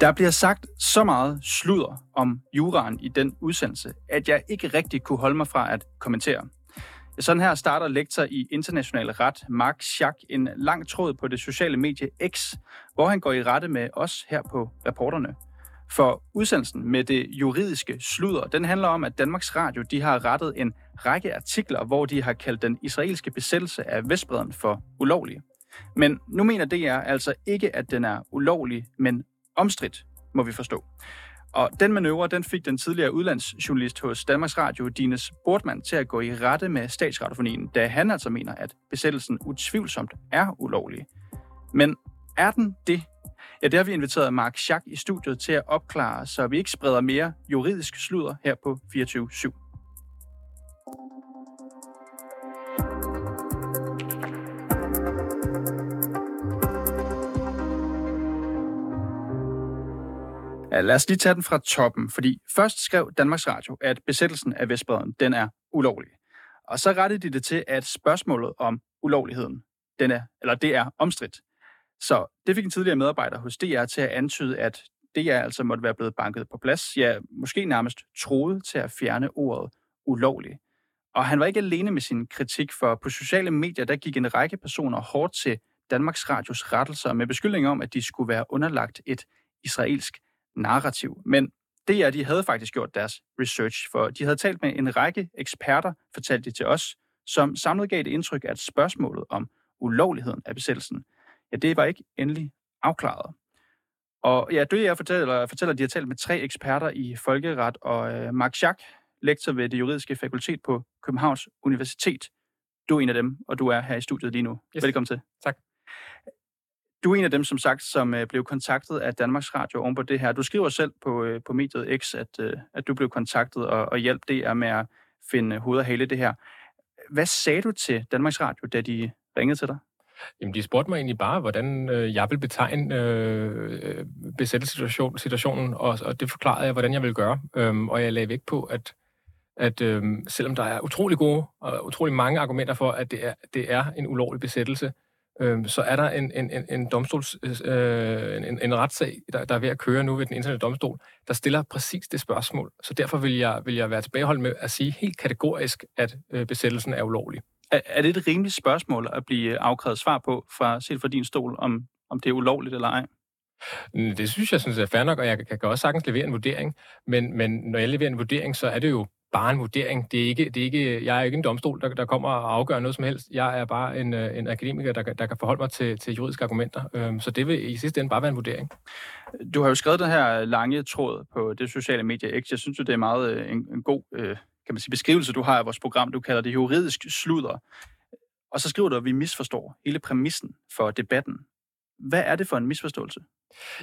Der bliver sagt så meget sludder om juraen i den udsendelse, at jeg ikke rigtig kunne holde mig fra at kommentere. Sådan her starter lektor i international ret, Mark Schack, en lang tråd på det sociale medie X, hvor han går i rette med os her på reporterne. For udsendelsen med det juridiske sludder, den handler om, at Danmarks Radio de har rettet en række artikler, hvor de har kaldt den israelske besættelse af Vestbreden for ulovlig. Men nu mener DR altså ikke, at den er ulovlig, men omstridt, må vi forstå. Og den manøvre, den fik den tidligere udlandsjournalist hos Danmarks Radio, Dines Bortmann, til at gå i rette med statsradiofonien, da han altså mener, at besættelsen utvivlsomt er ulovlig. Men er den det? Ja, det har vi inviteret Mark Schack i studiet til at opklare, så vi ikke spreder mere juridisk sludder her på 24 /7. Ja, lad os lige tage den fra toppen, fordi først skrev Danmarks Radio, at besættelsen af Vestbreden, den er ulovlig. Og så rettede de det til, at spørgsmålet om ulovligheden, den er, eller det er omstridt. Så det fik en tidligere medarbejder hos DR til at antyde, at DR altså måtte være blevet banket på plads, ja, måske nærmest troet til at fjerne ordet ulovlig. Og han var ikke alene med sin kritik, for på sociale medier, der gik en række personer hårdt til Danmarks Radios rettelser med beskyldning om, at de skulle være underlagt et israelsk narrativ. Men det er, de havde faktisk gjort deres research, for de havde talt med en række eksperter, fortalte de til os, som samlet gav det indtryk, at spørgsmålet om ulovligheden af besættelsen, ja, det var ikke endelig afklaret. Og ja, det jeg fortæller, fortæller, de har talt med tre eksperter i folkeret, og øh, Mark Schack, lektor ved det juridiske fakultet på Københavns Universitet. Du er en af dem, og du er her i studiet lige nu. Yes. Velkommen til. Tak. Du er en af dem, som sagt, som øh, blev kontaktet af Danmarks Radio oven på det her. Du skriver selv på, øh, på mediet X, at, øh, at du blev kontaktet og, og hjalp DR med at finde hoved og hele det her. Hvad sagde du til Danmarks Radio, da de ringede til dig? Jamen, de spurgte mig egentlig bare, hvordan øh, jeg vil betegne øh, øh besættelsessituationen, situationen, og, og det forklarede jeg, hvordan jeg vil gøre. Øhm, og jeg lagde vægt på, at, at øh, selvom der er utrolig gode og utrolig mange argumenter for, at det er, det er en ulovlig besættelse, øh, så er der en, en, en, en domstols, øh, en, en retssag, der, der er ved at køre nu ved den internationale domstol, der stiller præcis det spørgsmål. Så derfor vil jeg, vil jeg være tilbageholdt med at sige helt kategorisk, at øh, besættelsen er ulovlig. Er, er det et rimeligt spørgsmål at blive afkrævet svar på fra, set fra din stol, om, om det er ulovligt eller ej? Mm, det synes jeg synes er fair nok, og jeg kan også sagtens levere en vurdering. Men, men når jeg leverer en vurdering, så er det jo bare en vurdering. Det er ikke, det er ikke, jeg er ikke en domstol, der, der kommer og afgør noget som helst. Jeg er bare en, øh, en akademiker, der, der kan forholde mig til, til juridiske argumenter. Øhm, så det vil i sidste ende bare være en vurdering. Du har jo skrevet den her lange tråd på det sociale medie X. Jeg synes jo, det er meget øh, en, en god øh, kan man sige, beskrivelse, du har af vores program. Du kalder det juridisk sludder. Og så skriver du, at vi misforstår hele præmissen for debatten. Hvad er det for en misforståelse?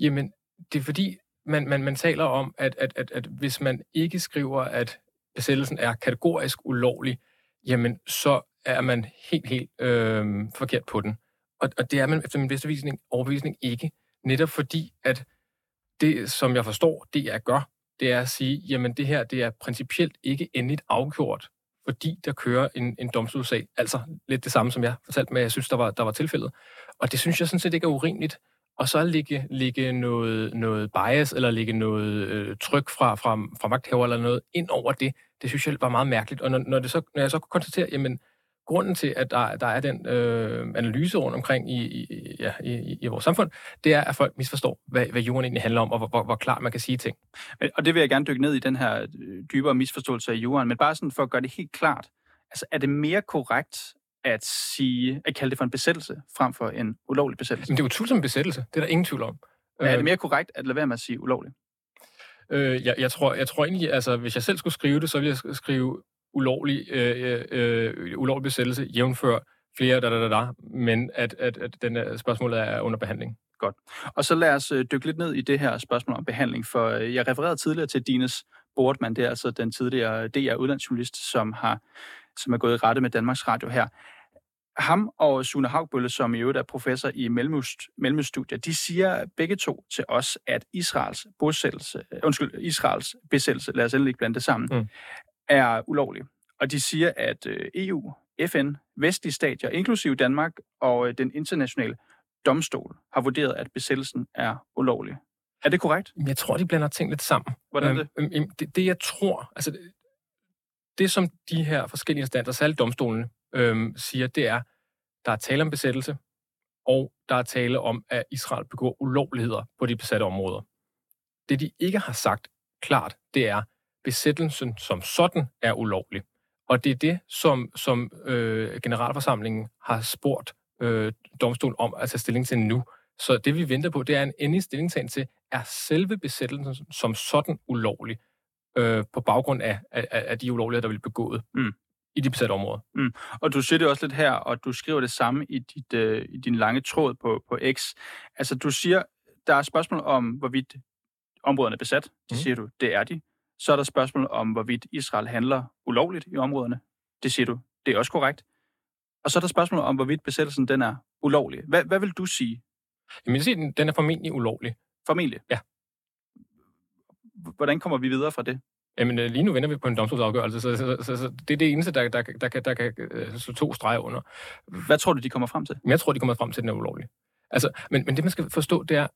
Jamen, det er fordi, man, man, man taler om, at, at, at, at hvis man ikke skriver, at besættelsen er kategorisk ulovlig, jamen så er man helt, helt øh, forkert på den. Og, og det er man efter min bedste visning, overbevisning ikke. Netop fordi, at det, som jeg forstår, det jeg gør, det er at sige, jamen det her, det er principielt ikke endeligt afgjort, fordi der kører en, en domstolssag. Altså lidt det samme, som jeg fortalte med, jeg synes, der var, der var tilfældet. Og det synes jeg sådan set ikke er urimeligt og så ligge, ligge noget, noget bias eller ligge noget øh, tryk fra, fra, fra magthaver eller noget ind over det, det synes jeg var meget mærkeligt. Og når, når, det så, når jeg så kunne konstatere, jamen, grunden til, at der, der er den øh, analyse rundt omkring i, i, ja, i, i vores samfund, det er, at folk misforstår, hvad, hvad jorden egentlig handler om, og hvor, hvor, hvor klar man kan sige ting. Og det vil jeg gerne dykke ned i, den her øh, dybere misforståelse af jorden, men bare sådan for at gøre det helt klart. Altså, er det mere korrekt at sige, at kalde det for en besættelse, frem for en ulovlig besættelse? Men det er jo tvivl som besættelse, det er der ingen tvivl om. Men er det øh, mere korrekt at lade være med at sige ulovlig? Øh, jeg, jeg, tror, jeg tror egentlig, altså hvis jeg selv skulle skrive det, så ville jeg skrive ulovlig, øh, øh, øh, ulovlig besættelse, jævnfør flere, da, da, da, da, men at, at, at den spørgsmålet er under behandling. Godt. Og så lad os øh, dykke lidt ned i det her spørgsmål om behandling, for øh, jeg refererede tidligere til Dines Bortmann, det er altså den tidligere DR-udlandsjournalist, som har som er gået i rette med Danmarks Radio her. Ham og Sune Hagbølle, som i øvrigt er professor i Mellemøststudier, de siger begge to til os, at Israels bosættelse, øh, undskyld, Israels besættelse, lad os endelig ikke blande det sammen, mm. er ulovlig. Og de siger, at øh, EU, FN, vestlige stater, inklusive Danmark og øh, den internationale domstol, har vurderet, at besættelsen er ulovlig. Er det korrekt? Jeg tror, de blander ting lidt sammen. Hvordan det? Øhm, øhm, det, det, jeg tror, altså det, det, som de her forskellige instanser, særligt domstolene, øhm, siger, det er, der er tale om besættelse, og der er tale om, at Israel begår ulovligheder på de besatte områder. Det, de ikke har sagt klart, det er, besættelsen som sådan er ulovlig. Og det er det, som, som øh, generalforsamlingen har spurgt øh, domstolen om at tage stilling til nu. Så det, vi venter på, det er en endelig stillingtagen til, er selve besættelsen som sådan ulovlig øh, på baggrund af, af, af de ulovligheder, der vil begået mm i de besatte områder. Mm. Og du siger det også lidt her, og du skriver det samme i, dit, øh, i din lange tråd på, på X. Altså, du siger, der er spørgsmål om, hvorvidt områderne er besat. Det mm. siger du, det er de. Så er der spørgsmål om, hvorvidt Israel handler ulovligt i områderne. Det siger du, det er også korrekt. Og så er der spørgsmål om, hvorvidt besættelsen den er ulovlig. Hvad, hvad vil du sige? Jamen, jeg siger, den er formentlig ulovlig. Formentlig? Ja. Hvordan kommer vi videre fra det? Jamen, øh, lige nu venter vi på en domstolsafgørelse, så, så, så, så det er det eneste, der, der, der, der, der kan øh, slå to streger under. Hvad tror du, de kommer frem til? Jeg tror, de kommer frem til, at den er ulovlig. Altså, men, men det, man skal forstå, det er,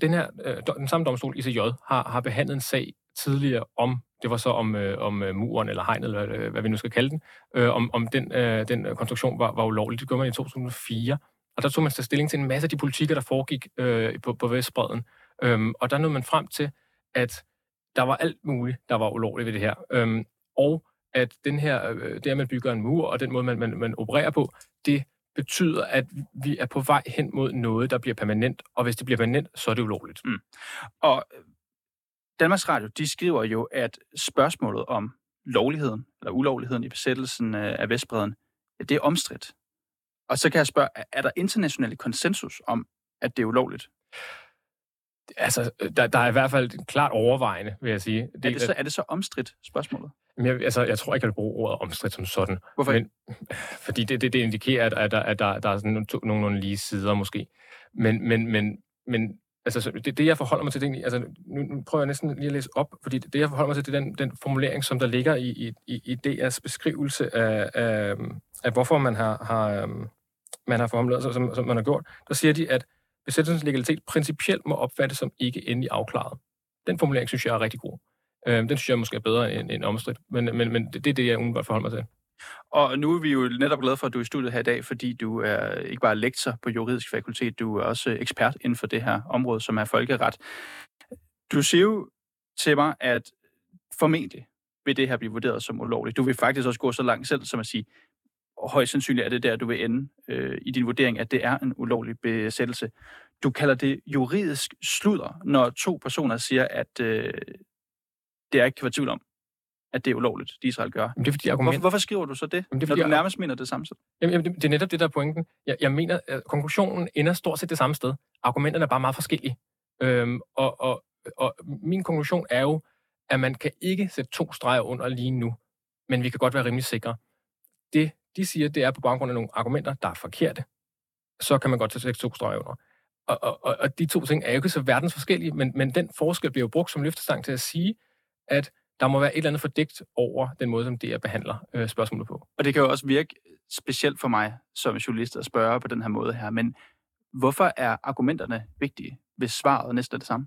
den her, øh, den samme domstol, ICJ, har, har behandlet en sag tidligere om, det var så om, øh, om muren eller hegnet, eller hvad, hvad vi nu skal kalde den, øh, om, om den, øh, den konstruktion var, var ulovlig. Det gjorde man i 2004. Og der tog man sig stilling til en masse af de politikker, der foregik øh, på, på Vestbreden. Øhm, og der nåede man frem til, at der var alt muligt, der var ulovligt ved det her. Øhm, og at den her, øh, det at man bygger en mur, og den måde, man, man, man opererer på, det betyder, at vi er på vej hen mod noget, der bliver permanent, og hvis det bliver permanent, så er det ulovligt. Mm. Og øh, Danmarks Radio, de skriver jo, at spørgsmålet om lovligheden, eller ulovligheden i besættelsen øh, af Vestbreden, ja, det er omstridt. Og så kan jeg spørge, er der international konsensus om, at det er ulovligt? Altså, der, der er i hvert fald klart overvejende, vil jeg sige. Det, er, det så, er det så omstridt, spørgsmålet? Jeg, altså, jeg tror ikke, jeg vil bruge ordet omstridt som sådan. Hvorfor men, Fordi det, det, det indikerer, at, at, der, at der, der er sådan nogle, nogenlunde lige sider måske. Men, men, men, men altså, det, det, jeg forholder mig til, det, altså, nu, nu prøver jeg næsten lige at læse op, fordi det, det jeg forholder mig til, det er den, den formulering, som der ligger i, i, i DR's beskrivelse af, af, af hvorfor man har, har, øhm, man har formuleret sig, som, som man har gjort. Der siger de, at besættelsens legalitet principielt må opfattes som ikke endelig afklaret. Den formulering synes jeg er rigtig god. Øh, den synes jeg måske er bedre end, end omstridt, men, men, men det, det er det, jeg umiddelbart forholder mig til. Og nu er vi jo netop glade for, at du er i studiet her i dag, fordi du er ikke bare lektor på juridisk fakultet, du er også ekspert inden for det her område, som er folkeret. Du siger jo til mig, at formentlig vil det her blive vurderet som ulovligt. Du vil faktisk også gå så langt selv, som at sige, højst sandsynligt er det der, du vil ende øh, i din vurdering, at det er en ulovlig besættelse. Du kalder det juridisk sludder, når to personer siger, at øh, det er ikke kan være tvivl om, at det er ulovligt, det Israel gør. Men det er, fordi argument... hvorfor, hvorfor skriver du så det, Jamen, det er, fordi, når du nærmest mener det samme sted? Jamen, det, det er netop det, der er pointen. Jeg, jeg mener, at konklusionen ender stort set det samme sted. Argumenterne er bare meget forskellige. Øhm, og, og, og min konklusion er jo, at man kan ikke sætte to streger under lige nu, men vi kan godt være rimelig sikre. Det, de siger, det er på baggrund af nogle argumenter, der er forkerte. Så kan man godt tage to streger under. Og, og, og, og de to ting er jo ikke så verdens forskellige, men, men den forskel bliver jo brugt som løftestang til at sige, at der må være et eller andet fordækt over den måde, som det er behandler øh, spørgsmålet på. Og det kan jo også virke specielt for mig som journalist at spørge på den her måde her, men hvorfor er argumenterne vigtige, hvis svaret næsten er det samme?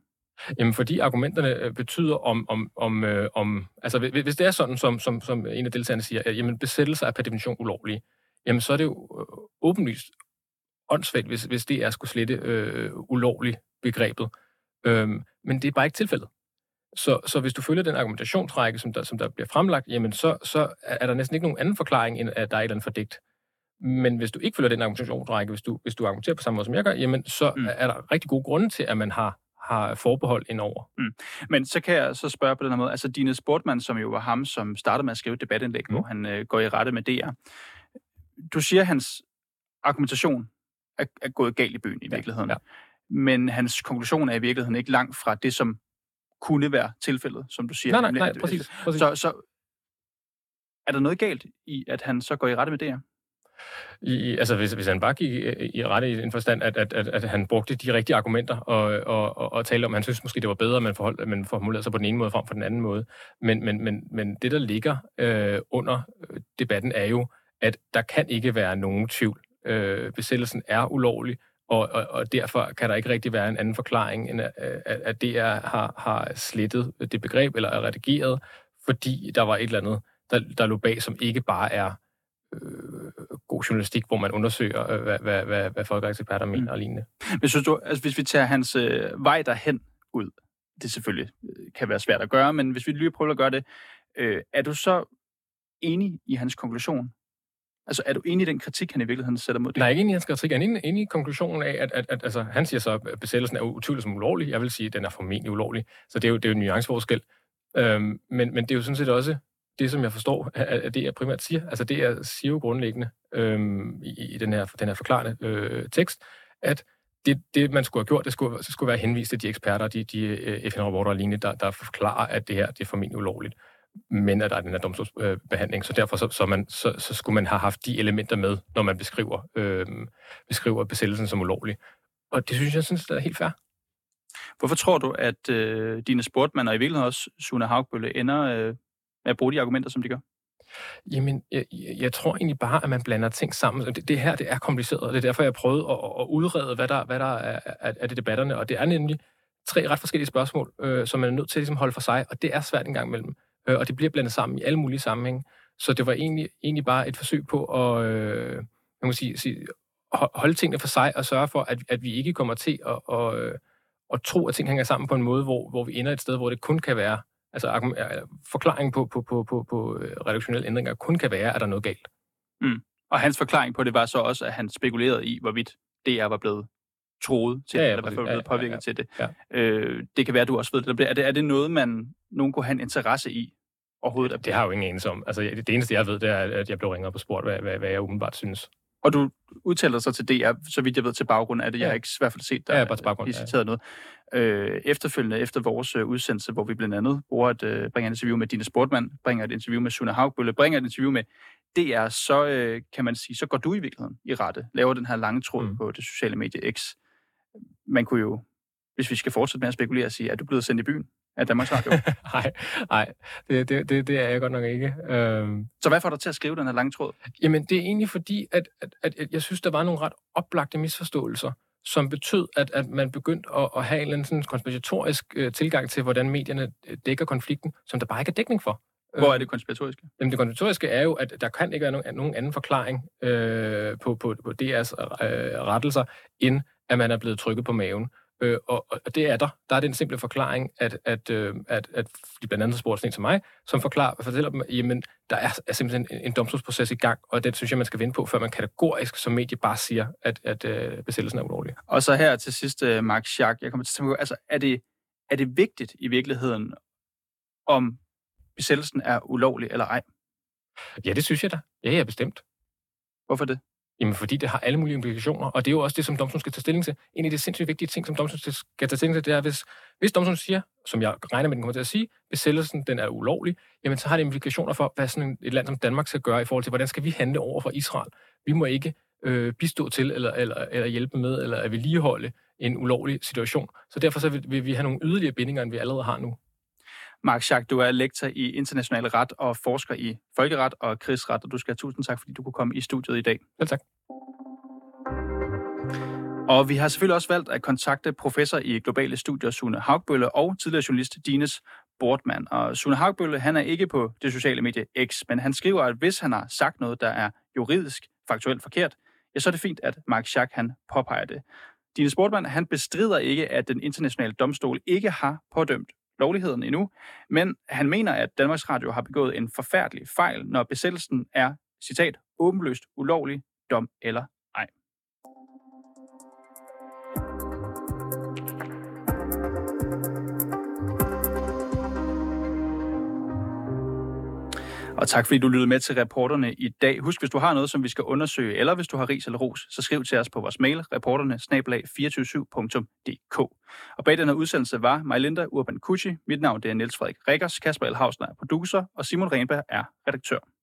Jamen, fordi argumenterne øh, betyder om, om, om, øh, om altså hvis det er sådan, som, som, som en af deltagerne siger, at jamen, besættelser er per definition ulovlige, jamen så er det jo øh, åbenlyst åndssvagt, hvis, hvis det er skulle slette øh, ulovligt begrebet. Øhm, men det er bare ikke tilfældet. Så, så hvis du følger den argumentationsrække, som der, som der bliver fremlagt, jamen så, så er der næsten ikke nogen anden forklaring, end at der er et eller andet fordækt. Men hvis du ikke følger den argumentationsrække, hvis du, hvis du argumenterer på samme måde, som jeg gør, jamen så mm. er der rigtig gode grunde til, at man har, har forbehold indover. Mm. Men så kan jeg så spørge på den her måde, altså Dine Sportman, som jo var ham, som startede med at skrive debatindlæg, mm. hvor han øh, går i rette med DR. Du siger, at hans argumentation er, er gået galt i byen i ja. virkeligheden. Ja. Men hans konklusion er i virkeligheden ikke langt fra det, som kunne være tilfældet, som du siger. Nej, nej, nej, præcis. præcis. Så, så er der noget galt i, at han så går i rette med det her? I, altså hvis, hvis han bare gik i, i rette i den forstand, at, at, at, at han brugte de rigtige argumenter og, og, og, og talte om, at han synes måske, det var bedre, at man, forhold, man formulerede sig på den ene måde frem for den anden måde. Men, men, men, men det, der ligger øh, under øh, debatten, er jo, at der kan ikke være nogen tvivl. Øh, besættelsen er ulovlig, Og, og, og derfor kan der ikke rigtig være en anden forklaring, end at, at DR har, har slettet det begreb, eller er redigeret, fordi der var et eller andet, der, der lå bag, som ikke bare er øh, god journalistik, hvor man undersøger, øh, hvad, hvad, hvad, hvad folkeretseksperter mener mm. og lignende. Men synes du, altså hvis vi tager hans øh, vej derhen ud, det selvfølgelig øh, kan være svært at gøre, men hvis vi lige prøver at gøre det, øh, er du så enig i hans konklusion? Altså, er du enig i den kritik, han i virkeligheden sætter mod det? Nej, ikke enig i hans kritik. Jeg er enig, enig i konklusionen af, at, at, at altså, han siger så, at besættelsen er utvivlsomt som ulovlig. Jeg vil sige, at den er formentlig ulovlig. Så det er jo, det er jo en nuanceforskel. Øhm, men, men det er jo sådan set også det, som jeg forstår, at det jeg primært siger. Altså, det jeg siger jo grundlæggende øhm, i, i den, her, den her forklarende øh, tekst, at det, det, man skulle have gjort, det skulle, det skulle være henvist til de eksperter, de, de øh, FN-rapporter og lignende, der, der forklarer, at det her det er formentlig ulovligt men at der er den her domstolsbehandling. Så derfor så, så, man, så, så skulle man have haft de elementer med, når man beskriver, øh, beskriver besættelsen som ulovlig. Og det synes jeg synes, det er helt fair. Hvorfor tror du, at øh, dine sportmænd og i virkeligheden også Sune Haugbølle ender øh, med at bruge de argumenter, som de gør? Jamen, jeg, jeg tror egentlig bare, at man blander ting sammen. Det, det her, det er kompliceret, og det er derfor, jeg prøvede at, at udrede, hvad der, hvad der er af det debatterne. Og det er nemlig tre ret forskellige spørgsmål, øh, som man er nødt til at ligesom holde for sig, og det er svært en gang imellem øh, og det bliver blandet sammen i alle mulige sammenhænge. Så det var egentlig, egentlig bare et forsøg på at øh, man må sige, sige, holde tingene for sig og sørge for, at, at vi ikke kommer til at, at, at, at tro, at ting hænger sammen på en måde, hvor, hvor vi ender et sted, hvor det kun kan være, altså forklaringen på, på, på, på, på øh, redaktionelle ændringer kun kan være, at der er noget galt. Mm. Og hans forklaring på det var så også, at han spekulerede i, hvorvidt DR var blevet troet til ja, ja, det, eller i hvert fald blevet påvirket ja, ja, til det. Ja. Øh, det kan være, at du også ved det. Er det, er det noget, man nogen kunne have en interesse i overhovedet? Det har jeg jo ingen anelse om. Altså, det eneste, jeg ved, det er, at jeg blev ringet på spurgt, hvad, hvad, hvad jeg umiddelbart synes. Og du udtaler sig til DR, så vidt jeg ved, til baggrund af det. Jeg har ikke i hvert fald set dig ja, bare til baggrund, ja. noget. Øh, efterfølgende, efter vores øh, udsendelse, hvor vi blandt andet bruger et, øh, bringer et interview med Dine Sportmand, bringer et interview med Sune Haugbølle, bringer et interview med DR, så øh, kan man sige, så går du i virkeligheden i rette, laver den her lange tråd mm. på det sociale medie X. Man kunne jo, hvis vi skal fortsætte med at spekulere, sige, er du blevet sendt i byen? af Danmarks Radio? nej, nej det, det, det, det er jeg godt nok ikke. Øhm, så hvad får dig til at skrive den her lange tråd? Jamen, det er egentlig fordi, at, at, at, at jeg synes, der var nogle ret oplagte misforståelser, som betød, at, at man begyndte at, at have en sådan konspiratorisk øh, tilgang til, hvordan medierne øh, dækker konflikten, som der bare ikke er dækning for. Hvor er det konspiratoriske? Jamen, det konspiratoriske er jo, at der kan ikke være nogen, nogen anden forklaring øh, på, på, på DR's øh, rettelser, end at man er blevet trykket på maven. Øh, og, og det er der. Der er den simple forklaring, at, at, øh, at, at de blandt andet spurgte til mig, som forklarer, fortæller dem, jamen, der er, er simpelthen en, en domstolsproces i gang, og det synes jeg, man skal vinde på, før man kategorisk som medie bare siger, at, at øh, besættelsen er ulovlig. Og så her til sidst, uh, Mark Schack, jeg kommer til at tænke altså, er det, er det vigtigt i virkeligheden, om besættelsen er ulovlig eller ej? Ja, det synes jeg da. Ja, ja, bestemt. Hvorfor det? Jamen, fordi det har alle mulige implikationer, og det er jo også det, som domstolen skal tage stilling til. En af de sindssygt vigtige ting, som domstolen skal tage stilling til, det er, hvis, hvis domstolen siger, som jeg regner med, den kommer til at sige, besættelsen den er ulovlig, jamen så har det implikationer for, hvad sådan et land som Danmark skal gøre i forhold til, hvordan skal vi handle over for Israel. Vi må ikke øh, bistå til, eller, eller, eller hjælpe med, eller at vedligeholde en ulovlig situation. Så derfor så vil, vil vi have nogle yderligere bindinger, end vi allerede har nu. Mark Schack, du er lektor i international ret og forsker i folkeret og krigsret, og du skal have tusind tak, fordi du kunne komme i studiet i dag. Vel tak. Og vi har selvfølgelig også valgt at kontakte professor i globale studier Sune Haugbølle og tidligere journalist Dines Bortmann. Og Sune Haugbølle, han er ikke på det sociale medie X, men han skriver, at hvis han har sagt noget, der er juridisk faktuelt forkert, ja, så er det fint, at Mark Schack han påpeger det. Dine Sportmann, han bestrider ikke, at den internationale domstol ikke har pådømt lovligheden endnu, men han mener, at Danmarks Radio har begået en forfærdelig fejl, når besættelsen er, citat, åbenløst ulovlig, dom eller Og tak fordi du lyttede med til reporterne i dag. Husk, hvis du har noget, som vi skal undersøge, eller hvis du har ris eller ros, så skriv til os på vores mail, reporterne 247dk Og bag den her udsendelse var Majlinda Urban Kucci, mit navn det er Niels Frederik Rikkers, Kasper Elhausner er producer, og Simon Renberg er redaktør.